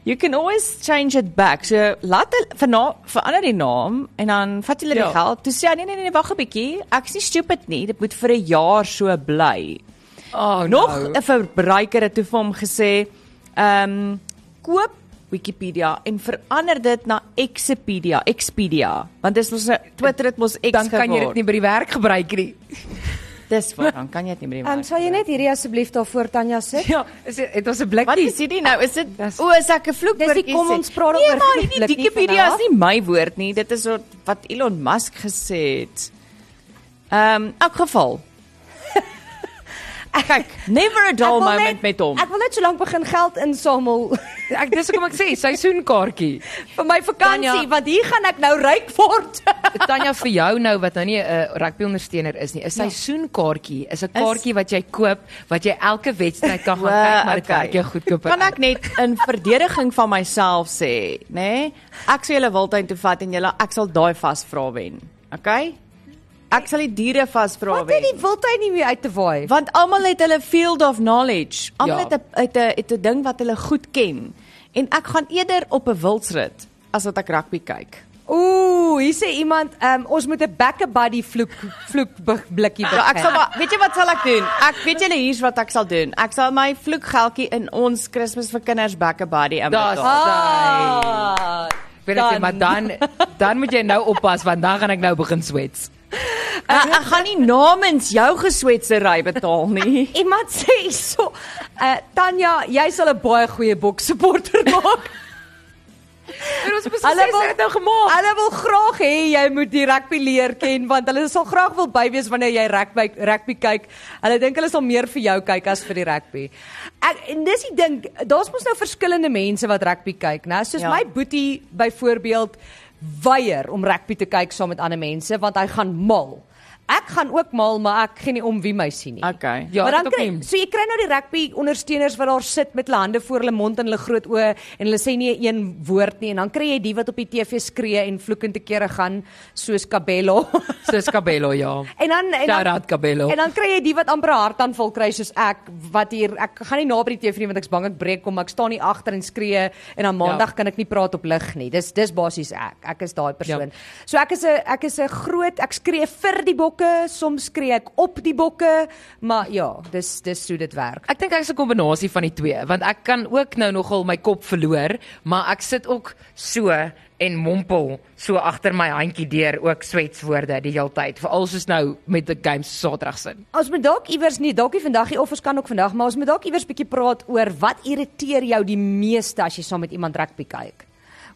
You can always change it back. So laat hulle verna- verander die naam en dan vat hulle Ja. die geld. Toe sê hy nee nee nee, wag 'n bietjie. Ek is nie stupid nie. Dit moet vir 'n jaar so bly. Oh, Nog no. 'n verbruiker het toe vir hom gesê, ehm um, koop Wikipedia en verander dit na Expedia, Expedia, want dis mos 'n Twitter het mos X dan kan jy dit nie by die werk gebruik nie. Dis waar dan kan jy dit nie by die Ehm um, sal jy net hierdie asseblief daar voor Tanya sit? Ja, is dit het ons 'n Wat blikkie. is dit nou? Is dit o, is ek 'n vloekwoord? Dis die kom ons praat nee, oor maar vloekblik die nie Wikipedia is nie my woord nie. Dit is wat wat Elon Musk gesê het. Ehm, um, elk geval. Kyk, never a dull wil moment met hom. Ek wil net so lank begin geld insamel Ek dis hoekom ek sê seisoenkaartjie. vir my vakansie Tanya- want hier gaan ek nou ryk word. Tanya vir jou nou wat nou nie 'n rugby ondersteuner is nie, 'n seisoenkaartjie is 'n kaartjie wat jy koop wat jy elke wedstryd kan gaan kyk, maar dit Okay. werk jou goedkoper. Kan ek net in verdediging van myself sê, nê? Nee? Ek sal julle Wildtuin toe vat en julle ek sal daai vasvra wen. Okay? Ek sal die diere vasvra Wat het wen. die wildtuin nie meer uit te waai? Want almal het hulle field of knowledge. Almal Ja. het 'n het 'n het 'n ding wat hulle goed ken. En ek gaan eerder op 'n wildsrit as wat ek rugby kyk. Ooh, hier sê iemand, um, ons moet 'n back buddy vloek vloek blikkie begin. Ja, ek sal maar, weet jy wat sal ek doen? Ek weet julle hier's wat ek sal doen. Ek sal my vloekgeldjie in ons Kersfees vir kinders back buddy Daar's inbetaal. Ah, Ek weet dan. maar dan dan moet jy nou oppas want dan gaan ek nou begin swets. Ek, ek gaan nie namens jou geswetsery betaal nie. Iemand sê so, uh, Tanya, jy sal 'n baie goeie boksupporter maak. En ons het Hulle wil dit nou gemaak. Hulle wil graag hê jy moet die rugby leer ken want hulle sal graag wil bywees wanneer jy rugby rugby kyk. Hulle dink hulle sal meer vir jou kyk as vir die rugby. Ek en dis die ding, daar's mos nou verskillende mense wat rugby kyk, né? Soos Ja. my boetie byvoorbeeld weier om rugby te kyk saam met ander mense want hy gaan mal. Ek gaan ook maal, maar ek gee nie om wie my sien nie. Okay. Ja, maar dan kry so jy kry nou die rugby ondersteuners wat daar sit met hulle hande voor hulle mond en hulle groot oë en hulle sê nie een woord nie en dan kry jy die wat op die TV skree en vloekend te kere gaan soos Cabello. Soos Cabello, ja. en dan en Shout dan, out Cabello. en dan kry jy die wat amper 'n hartaanval kry soos ek wat hier ek gaan nie na by die TV nie want ek's bang ek breek kom ek staan nie agter en skree en dan maandag ja. kan ek nie praat op lig nie. Dis dis basies ek. Ek is daai persoon. Ja. So ek is 'n ek is 'n groot ek skree vir die bokke, soms skree ek op die bokke, maar ja, dis dis hoe dit werk. Ek dink ek is 'n kombinasie van die twee, want ek kan ook nou nogal my kop verloor, maar ek sit ook so en mompel so agter my handjie deur ook swetswoorde die hele tyd, veral soos nou met die games Saterdag sin. Ons moet dalk iewers nie dalk nie vandag nie of ons kan ook vandag, maar ons moet dalk iewers bietjie praat oor wat irriteer jou die meeste as jy saam met iemand rugby kyk.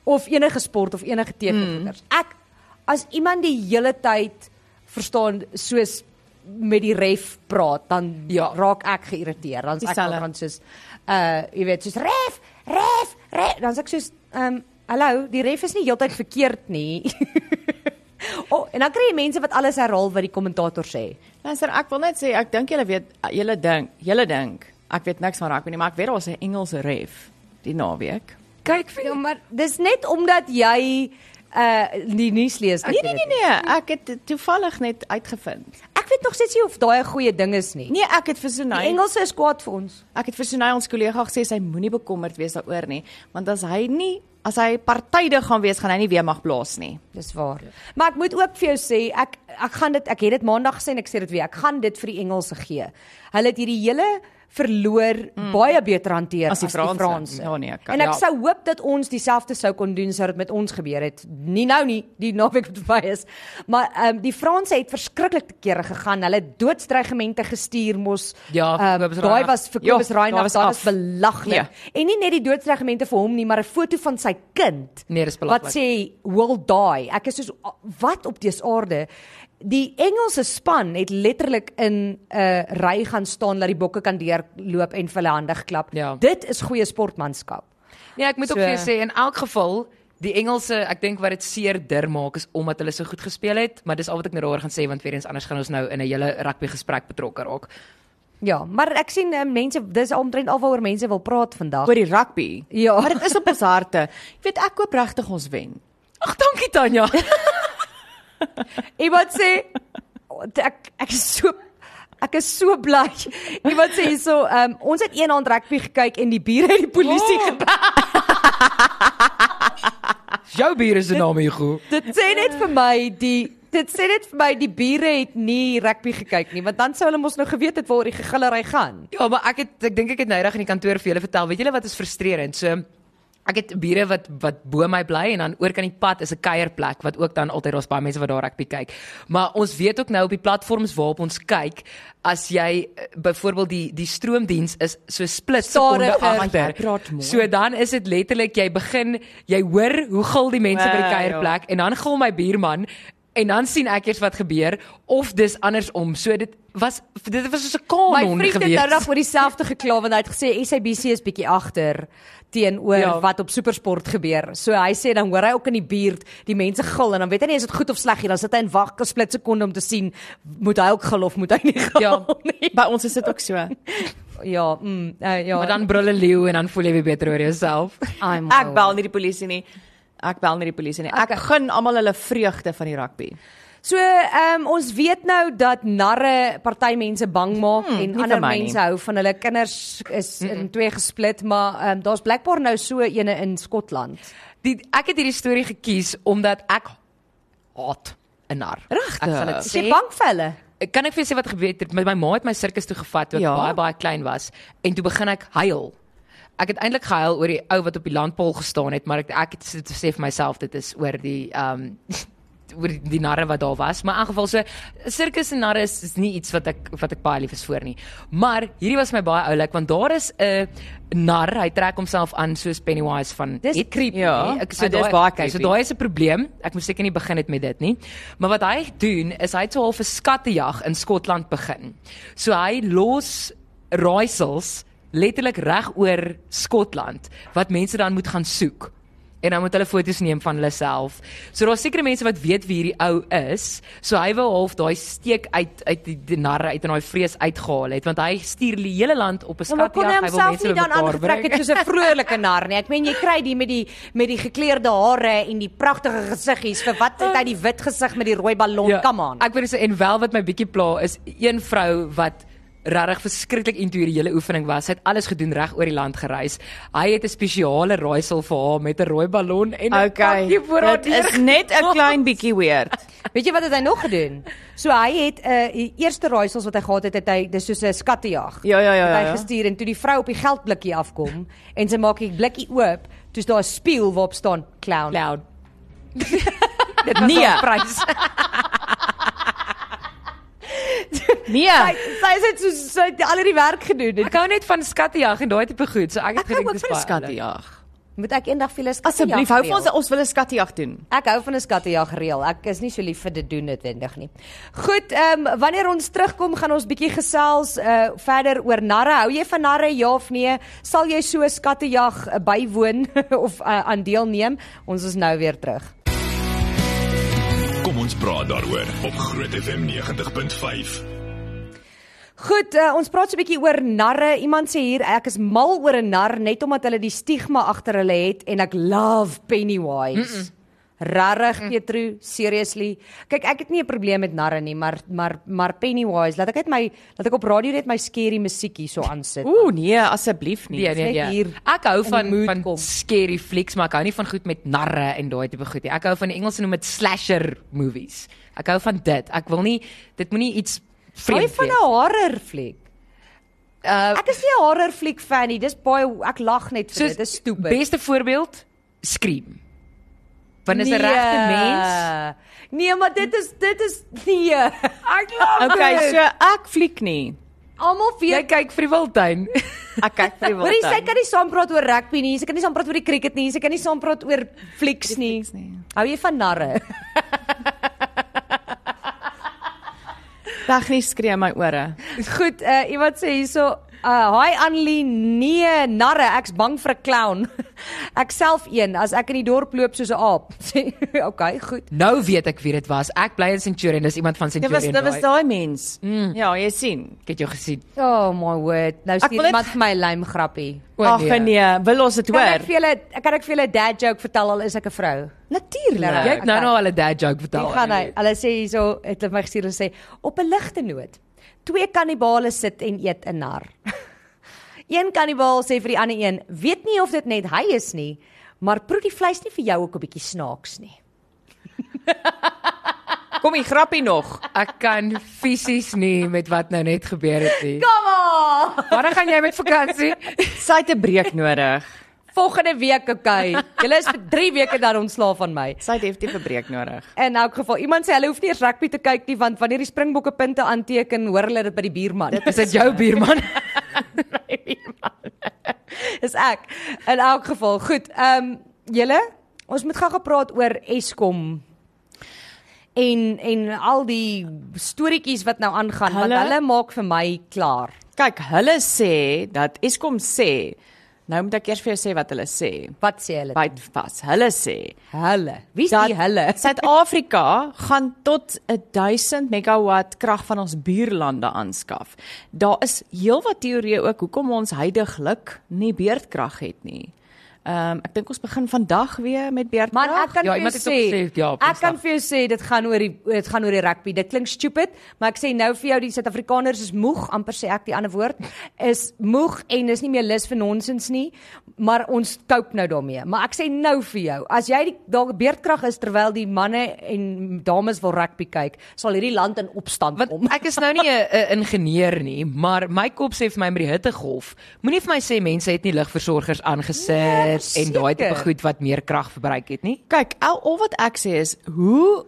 Of enige sport of enige TV-goeders. Mm. Ek as iemand die hele tyd verstaan soos met die ref praat, dan Ja. raak ek geïrriteerd. Dan ek dan soos uh jy weet soos ref, ref, ref, dan sê ek soos ehm um, hallo, die ref is nie heeltyd verkeerd nie. oh, en dan kry jy mense wat alles herhaal wat die kommentator sê. Luister, ek wil net sê ek dink julle weet julle dink, julle dink ek weet niks van rugby nie, maar ek weet daar's 'n Engelse ref die naweek. Kyk vir Ja, maar dis net omdat jy uh die nuus lees. Nee nee nee nee, ek het toevallig net uitgevind. Ek weet nog steeds nie of daai 'n goeie ding is nie. Nee, ek het vir Die Sunay Engelse is kwaad vir ons. Ek het vir Sunay ons kollega gesê sy moenie bekommerd wees daaroor nie, want as hy nie as hy partydig gaan wees, gaan hy nie weer mag blaas nie. Dis waar. Maar ek moet ook vir jou sê, ek ek gaan dit ek het dit maandag gesê en ek sê dit weer. Ek gaan dit vir die Engelse gee. Hulle het hierdie hele verloor mm. baie beter hanteer As die Franse. Franse. Ja, nee, kan- en ek ja. sou hoop dat ons dieselfde sou kon doen sou dit met ons gebeur het. Nie nou nie, die naweek wat verby is. Maar ehm um, die Franse het verskriklik te kere gegaan. Hulle het doodsdreigemente gestuur mos. Ja, vir Kobus daai was vir Ja, Kobus daar Reinagh, was daai was belaglik. Ja. En nie net die doodsdreigemente vir hom nie, maar 'n foto van sy kind. Nee, dis Wat belaglik. sê will die. Ek is soos wat op dese aarde. Die Engelse span het letterlik in 'n uh, ry gaan staan dat die bokke kan deurloop en vir hulle hande geklap. Ja. Dit is goeie sportmanskap. Nee, ek moet So- ook vir jou sê in elk geval Die Engelse, ek dink wat dit seerder maak is omdat hulle so goed gespeel het, maar dis al wat ek nou daaroor gaan sê want weer eens anders gaan ons nou in 'n hele rugby gesprek betrokke raak. Ja, maar ek sien uh, mense dis omtrent alwaaroor mense wil praat vandag. Oor die rugby. Ja. Maar dit is op ons harte. Jy weet ek koop regtig ons wen. Ag, dankie Tanya. Iemand sê ek ek is so ek is so bly. Iemand sê hierso, um, ons het een aand rugby gekyk en die bure het die polisie Oh. gebel. Jou is se naam hier goed. Dit sê net vir my die dit sê net vir my die bure het nie rugby gekyk nie, want dan sou hulle mos nou geweet het waar die gegillery gaan. Ja, maar ek het ek dink ek het nydig in die kantoor vir julle vertel. Weet julle wat is frustrerend? So ek het bure wat wat bo my bly en dan oor kan die pad is 'n kuierplek wat ook dan altyd daar's baie mense wat daar rugby kyk. Maar ons weet ook nou op die platforms waarop ons kyk, as jy eh, byvoorbeeld die die stroomdiens is so split sekonde agter. Mooi. So dan is dit letterlik jy begin jy hoor hoe gil die mense by die Ja, ja. kuierplek en dan gil my buurman en dan sien ek eers wat gebeur of dis andersom. So dit was dit was so 'n My kanon vriend het gewees. nou nog oor dieselfde gekla want hy het gesê SABC is bietjie agter teenoor ja. Wat op Supersport gebeur. So hy sê dan hoor hy ook in die buurt die mense gil en dan weet hy nie is dit goed of sleg nie. Dan sit hy en wag 'n split sekonde om te sien moet hy ook gil of moet hy nie gil Ja. nie. By ons is dit ook so. Ja, mm, uh, ja. Maar dan brul 'n leeu en dan voel jy weer beter oor jouself. Ek bel nie die polisie nie. Ek bel nie die polisie nie. Ek Okay. gun almal hulle vreugde van die rugby. So, ehm um, ons weet nou dat narre party mense bang maak hmm, en ander my nie. mense hou van hulle kinders is mm -mm. in twee gesplit, maar ehm um, daar's blykbaar nou so ene in Skotland. Die ek het hierdie storie gekies omdat ek haat 'n nar. Regtig? Ek sal dit Is jy sê. bang vir hulle? Kan ek vir jou sê wat gebeur het? Met my ma het my sirkus toe gevat toe ek Ja. baie baie klein was en toe begin ek huil. Ek het eintlik gehuil oor die ou wat op die landpaal gestaan het, maar ek ek het sit- sê vir myself dit is oor die ehm um, oor die, narre wat daar was, maar in geval so sirkus en narre is, is nie iets wat ek wat ek baie lief is vir nie. Maar hierdie was my baie oulik want daar is 'n nar, hy trek homself aan soos Pennywise van Dis It. creepy. Ja. Ek so dis daai baie okay, so creepy. daai is 'n probleem. Ek moet seker nie begin het met dit nie. Maar wat hy doen is hy het so half 'n skattejag in Skotland begin. So hy los raaisels letterlik reg oor Skotland wat mense dan moet gaan soek. en dan moet hulle foto's neem van hulle self. So daar's sekere mense wat weet wie hierdie ou is. So hy wou half daai steek uit uit die, narre uit en daai vrees uitgehaal het want hy stuur die hele land op 'n Ja, maar kon hy skatjag. Hy wil mense nie dan aangetrek het soos 'n vrolike nar nie. Ek meen jy kry die met die met die gekleurde hare en die pragtige gesiggies. Vir wat het hy die wit gesig met die rooi ballon? Come on. Ek wil sê en wel wat my bietjie pla is een vrou wat regtig verskriklik into hierdie hele oefening was. Sy het alles gedoen reg oor die land gereis. Hy het 'n spesiale raaisel vir haar met 'n rooi ballon en 'n Okay. pakkie voor haar Dit is net 'n klein bietjie weird. Weet jy wat het hy nog gedoen? So hy het 'n uh, die eerste raaisels wat hy gehad het, het hy dis soos 'n skattejag. Ja, ja, ja, hy ja, ja. gestuur en toe die vrou op die geldblikkie afkom en sy maak die blikkie oop, toe's daar 'n spieël waarop staan clown. Cloud. Dit was Nee. haar prys. Nee. Sy sy het so sy het al die werk gedoen. Ek hou net van skattejag en daai tipe goed. So ek het gedink dis van baie skattejag. Moet ek eendag vir julle skattejag Asseblief, hou vir ons ons wil 'n skattejag doen. Ek hou van 'n skattejag reël. Ek is nie so lief vir dit doen noodwendig nie. Goed, ehm um, wanneer ons terugkom gaan ons bietjie gesels uh verder oor narre. Hou jy van narre ja of nee? Sal jy so 'n skattejag uh, bywoon of uh, aan deelneem? Ons is nou weer terug. Ons praat daaroor op Groot FM 90.5. Goed, uh, ons praat so 'n bietjie oor narre. Iemand sê hier ek is mal oor 'n nar net omdat hulle die stigma agter hulle het en ek love Pennywise. Mm -mm. Rarig Petru, seriously. Kyk, ek het nie 'n probleem met narre nie, maar maar maar Pennywise, laat ek net my laat ek op radio net my scary musiekie so aansit. Ooh nee, asseblief nie. Nee, nee, nee. hier Ek hou van van kom. scary flicks, maar ek hou nie van goed met narre en daai tipe goed nie. Ek hou van die Engelse noem dit slasher movies. Ek hou van dit. Ek wil nie dit moenie iets Hou jy vreemd van 'n wees. horror fliek? Uh Ek is nie 'n horror fliek fan nie. Dis baie ek lag net vir soos dit. Dis stupid. Beste voorbeeld, Scream. Want is 'n regte mens. Nee, maar dit is dit is nee. Ek lag. Okay, so ek fliek nie. almal Jy weet kyk vir die wildtuin. Ek kyk vir die Hoorie, sy wildtuin. kan nie saam praat oor rugby nie, sy kan nie saam praat oor die cricket nie, sy kan nie saam praat oor flieks nie. nie. Hou jy van narre? Tegnies skree my ore. Goed, uh, iemand sê hierso, uh, "Hi Annelie, nee, narre, ek's bang vir 'n clown." ek self een as ek in die dorp loop soos 'n aap. Okay, goed. Nou weet ek wie dit was. Ek bly in Centurion, dis iemand van Dit Centurion. was dit was daai. daai mens. Mm. Ja, jy sien. Ek het jou gesien. Oh my word. Nou Ek stuur iemand vir my 'n lym grappie. Ag nee, wil ons dit Kan ek hoor? vir julle kan ek vir julle 'n dad joke vertel al is ek 'n vrou? Natuurlik. Jy het nou nou al 'n dad joke vertel. Hier gaan hy. Hulle sê hierso het hulle my gestuur en sê op 'n ligte noot. Twee kannibale sit en eet 'n nar. een kannibaal sê vir die ander een: "Weet nie of dit net hy is nie, maar proe die vleis nie vir jou ook 'n bietjie snaaks nie." Kom hier grappie nog. Ek kan fisies nie met wat nou net gebeur het nie. Kom on. Wanneer gaan jy met vakansie? Sy het 'n breek nodig. Volgende week, okay. Julle is vir 3 weke dan ontslaaf van my. Sy het definitief 'n breek nodig. In elk geval, iemand sê hulle hoef nie eens rugby te kyk nie want wanneer die Springbokke punte aanteken, hoor hulle dit by die buurman. Is dit jou buurman? Is ek. In elk geval, goed. Ehm um, julle, ons moet gou gepraat oor Eskom en en al die storieetjies wat nou aangaan want Hulle- hulle maak vir my klaar. Kyk, hulle sê dat Eskom sê Nou moet ek eers vir jou sê wat hulle sê. Wat sê hulle? Byt vas. Hulle sê Hulle. Dat die hulle? Suid-Afrika gaan tot 1000 megawatt krag van ons buurlande aanskaf. Daar is heelwat teorieë ook hoekom ons heidaglik nie beurtkrag het nie. Ehm um, ek dink ons begin vandag weer met beurtkrag. Man, ek kan Ja, vir jou sê, gesê, ja, ek kan vir jou sê dit gaan oor die dit gaan oor die rugby. Dit klink stupid, maar ek sê nou vir jou die Suid-Afrikaners is moeg, amper sê ek die ander woord, is moeg en is nie meer lus vir nonsens nie, maar ons cope nou daarmee. Maar ek sê nou vir jou, as jy die daar beerdkrag is terwyl die manne en dames wil rugby kyk, sal hierdie land in opstand Want kom. ek is nou nie 'n 'n ingenieur nie, maar my kop sê vir my met die hittegolf, moenie vir my sê mense het nie ligversorgers aangesit Nee, en daai tipe goed wat meer krag verbruik het nie. Kyk, al, al wat ek sê is hoe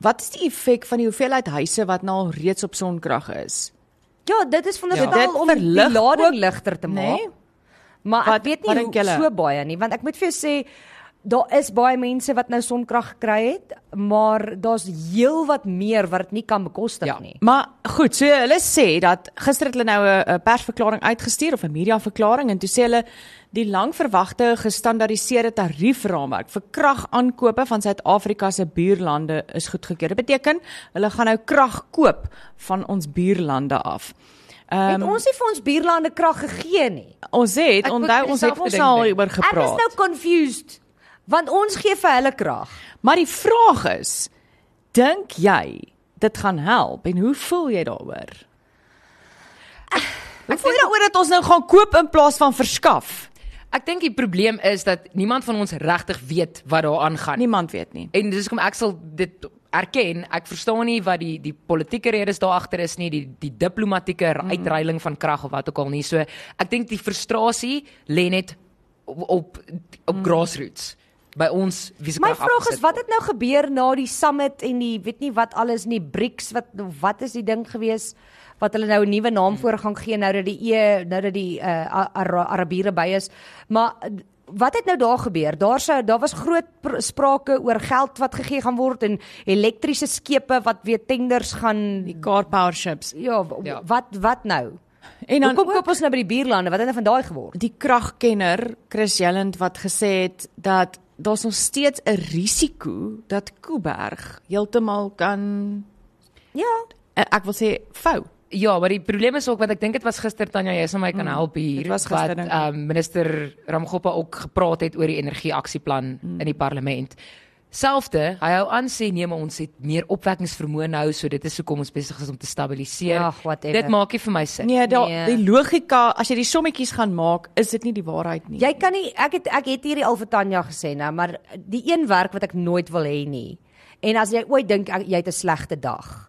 wat is die effek van die hoeveelheid huise wat nou al reeds op sonkrag is? Ja, dit is veronderstel Ja. ja. Dit om die lading ligter te maak. Nee? Maar Wat- ek weet wat nie hoe so baie nie, want ek moet vir jou sê daar is baie mense wat nou sonkrag gekry het, maar daar's heelwat meer wat dit nie kan bekostig Ja. nie. Maar goed, so hulle sê dat gister het hulle nou 'n persverklaring uitgestuur of 'n mediaverklaring en toe sê hulle die langverwagte gestandaardiseerde tariefraamwerk vir kragaankope van Suid-Afrika se buurlande is goedgekeur. Dit beteken hulle gaan nou krag koop van ons buurlande af. Het ons nie vir ons buurlande krag gegee nie. Ons het Ek onthou ons het ons al hieroor Ek is gepraat. nou confused want ons gee vir hulle krag. Maar die vraag is, dink jy dit gaan help en hoe voel jy daaroor? Hoe voel jy daaroor dat ons nou gaan koop in plaas van verskaf? Ek dink die probleem is dat niemand van ons regtig weet wat daar aangaan. Niemand weet nie. En dis hoekom ek sal dit erken. Ek verstaan nie wat die die politieke redes daar agter is nie, die die diplomatieke Mm. uitreiling van krag of wat ook al nie. So ek dink die frustrasie lê net op op, op grassroots by ons wie se Mm. My krag vraag is afgesit wat het nou gebeur na die summit en die weet nie wat alles nie BRICS wat wat is die ding gewees wat hulle nou 'n nuwe naam voor gaan gee nou dat die E nou dat die uh, Ara Arabiere by is. Maar wat het nou daar gebeur? Daar sou daar was groot pr- sprake oor geld wat gegee gaan word en elektriese skepe wat weer tenders gaan Die car power ships. ja, Ja. wat wat nou? En dan ook koop ons nou by die buurlande? Wat het nou van daai geword? die kragkenner Chris Jelland wat gesê het dat daar's nog steeds 'n risiko dat Kuiberg heeltemal kan Ja, eh, ek wil sê vou. Ja, maar die probleem is ook wat ek dink dit was gister Tanya, jy sal my kan help hier. dit was gister, wat um, minister Ramgopa ook gepraat het oor die energieaksieplan mm. in die parlement. Selfde, hy hou aan sê nee, maar ons het meer opwekkingsvermoë nou, so dit is hoekom ons besig is om te stabiliseer. Ag, whatever. dit maak nie vir my sin. Nee, da, Nee. die logika as jy die sommetjies gaan maak, is dit nie die waarheid nie. Jy kan nie ek het ek het hierdie al vir Tanya gesê nou, maar die een werk wat ek nooit wil hê nie. En as jy ooit dink jy het 'n slegte dag,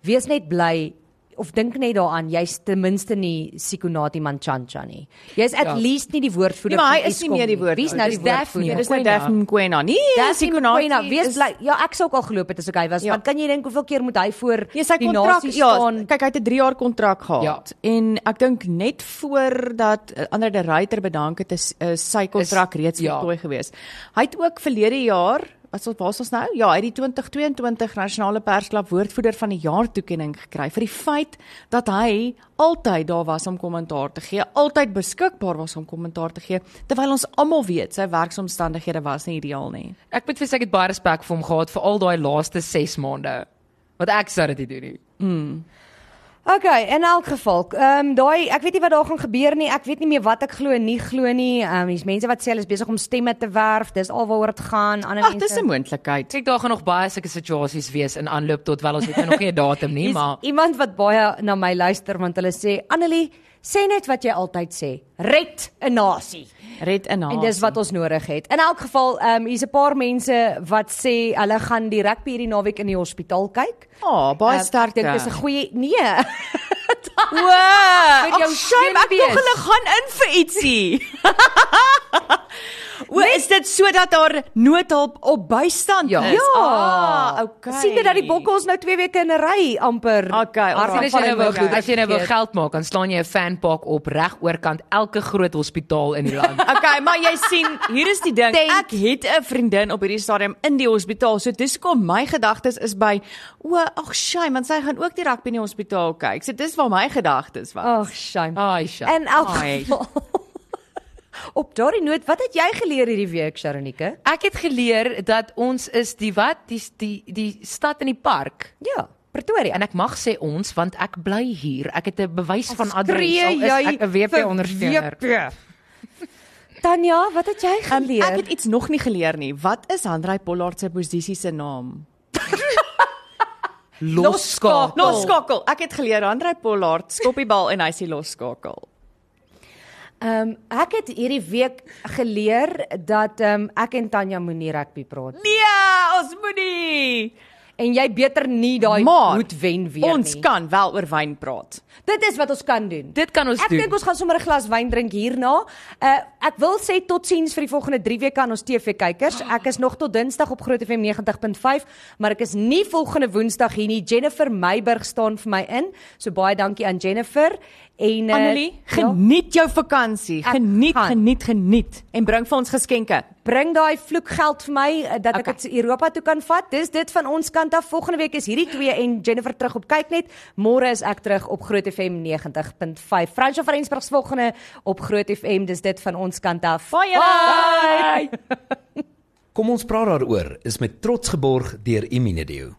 wees net bly of dink net daaraan jy's ten minste nie Sikonati Manchanja nie. Jy's at Ja. least nie die woordvoerder Nee, maar hy van is nie Eskom meer die woord- Wie's nou die Daphne. dis nou. Daphne Mkwena. Nee, Sikonati wees is- bly. Ja, ek sou ook al geloop het as ek hy was. Ja. Want kan jy dink hoeveel keer moet hy voor Ja, die nasie ja, staan? kyk hy het 'n 3 jaar kontrak gehad. Ja. En ek dink net voordat uh, ander de Ruyter bedank het is uh, sy kontrak Is- reeds ja. voltooi gewees. Hy het ook verlede jaar Wat ons waar is ons nou? Ja, hy het die 2022 nasionale persklap woordvoerder van die jaar toekenning gekry vir die feit dat hy altyd daar was om kommentaar te gee, altyd beskikbaar was om kommentaar te gee, terwyl ons almal weet sy werksomstandighede was nie ideaal nie. Ek moet vir sê ek het baie respek vir hom gehad vir al daai laaste 6 maande. Want ek sou dit doen nie. Okay, in elk geval, ehm um, daai ek weet nie wat daar gaan gebeur nie. Ek weet nie meer wat ek glo en nie glo nie. Ehm um, hier's mense wat sê hulle is besig om stemme te werf. Dis alwaaroor dit gaan. Ander Ag, dis mense 'n moontlikheid. Kyk daar gaan nog baie sulke situasies wees in aanloop tot wel ons het nou nog nie 'n datum nie, maar iemand wat baie na my luister want hulle sê Annelie, sê net wat jy altyd sê. Red 'n nasie. Red in haar. En dis wat ons nodig het. In elk geval, ehm um, hier's 'n paar mense wat sê hulle gaan die rugby hierdie naweek in die hospitaal kyk. Oh, baie Ehm, sterk. Ek dink dis 'n goeie nee. Wow, Vir jou shame, ek dink hulle gaan in vir ietsie. O, Nee. is dit sodat daar noodhulp op bystand Ja. is? Ja. Ah, okay. Sien jy dat die bokke ons nou 2 weke in 'n ry amper. Okay, As jy nou wil en as jy nou wil geld maak, dan slaan jy 'n fanpark op reg oorkant elke groot hospitaal in die land. Okay, maar jy sien, hier is die ding. Tent. Ek het 'n vriendin op hierdie stadium in die hospitaal. So dis kom my gedagtes is by o, ag shame, want sy gaan ook die rugby in die hospitaal kyk. So dis waar my gedagtes was. Ag, shame. Ai, sja. In elk geval. Op daardie noot, wat het jy geleer hierdie week, Sharonike? Ek het geleer dat ons is die wat die die die stad in die park. Ja, Pretoria. En ek mag sê ons want ek bly hier. Ek het 'n bewys van adres. Al is ek 'n WP ondersteuner. WP? Tanya, wat het jy Um, geleer? ek het iets nog nie geleer nie. Wat is Handrey Pollard se posisie se naam? Losskakel. Losskakel. Ek het geleer Handrey Pollard skop die bal en hy sê losskakel. Ehm um, ek het hierdie week geleer dat ehm um, ek en Tanya moenie rugby praat. Nee, ons moenie. En jy beter nie daai hoed wen weer Ons nie. kan wel oor wyn praat. Dit is wat ons kan doen. Dit kan ons Ek doen. dink ons gaan sommer 'n glas wyn drink hierna. Uh ek wil sê totsiens vir die volgende 3 weke aan ons TV-kykers. Ek is nog tot Dinsdag op Groot FM 90.5, maar ek is nie volgende Woensdag hier nie. Jennifer Meiburg staan vir my in. So baie dankie aan Jennifer. En Annelie, uh, geniet ja, jou vakansie. Geniet, gaan. geniet, geniet en bring vir ons geskenke. Bring daai vloekgeld vir my uh, dat okay. ek dit Europa toe kan vat. Dis dit van ons kant af. Volgende week is hierdie twee en Jennifer terug op kyk net. Môre is ek terug op Groot FM 90.5. Fransjo van Rensburg se volgende op Groot FM. Dis dit van ons kant af. Bye. Bye. Kom ons praat daaroor is met trots geborg deur Imunedio.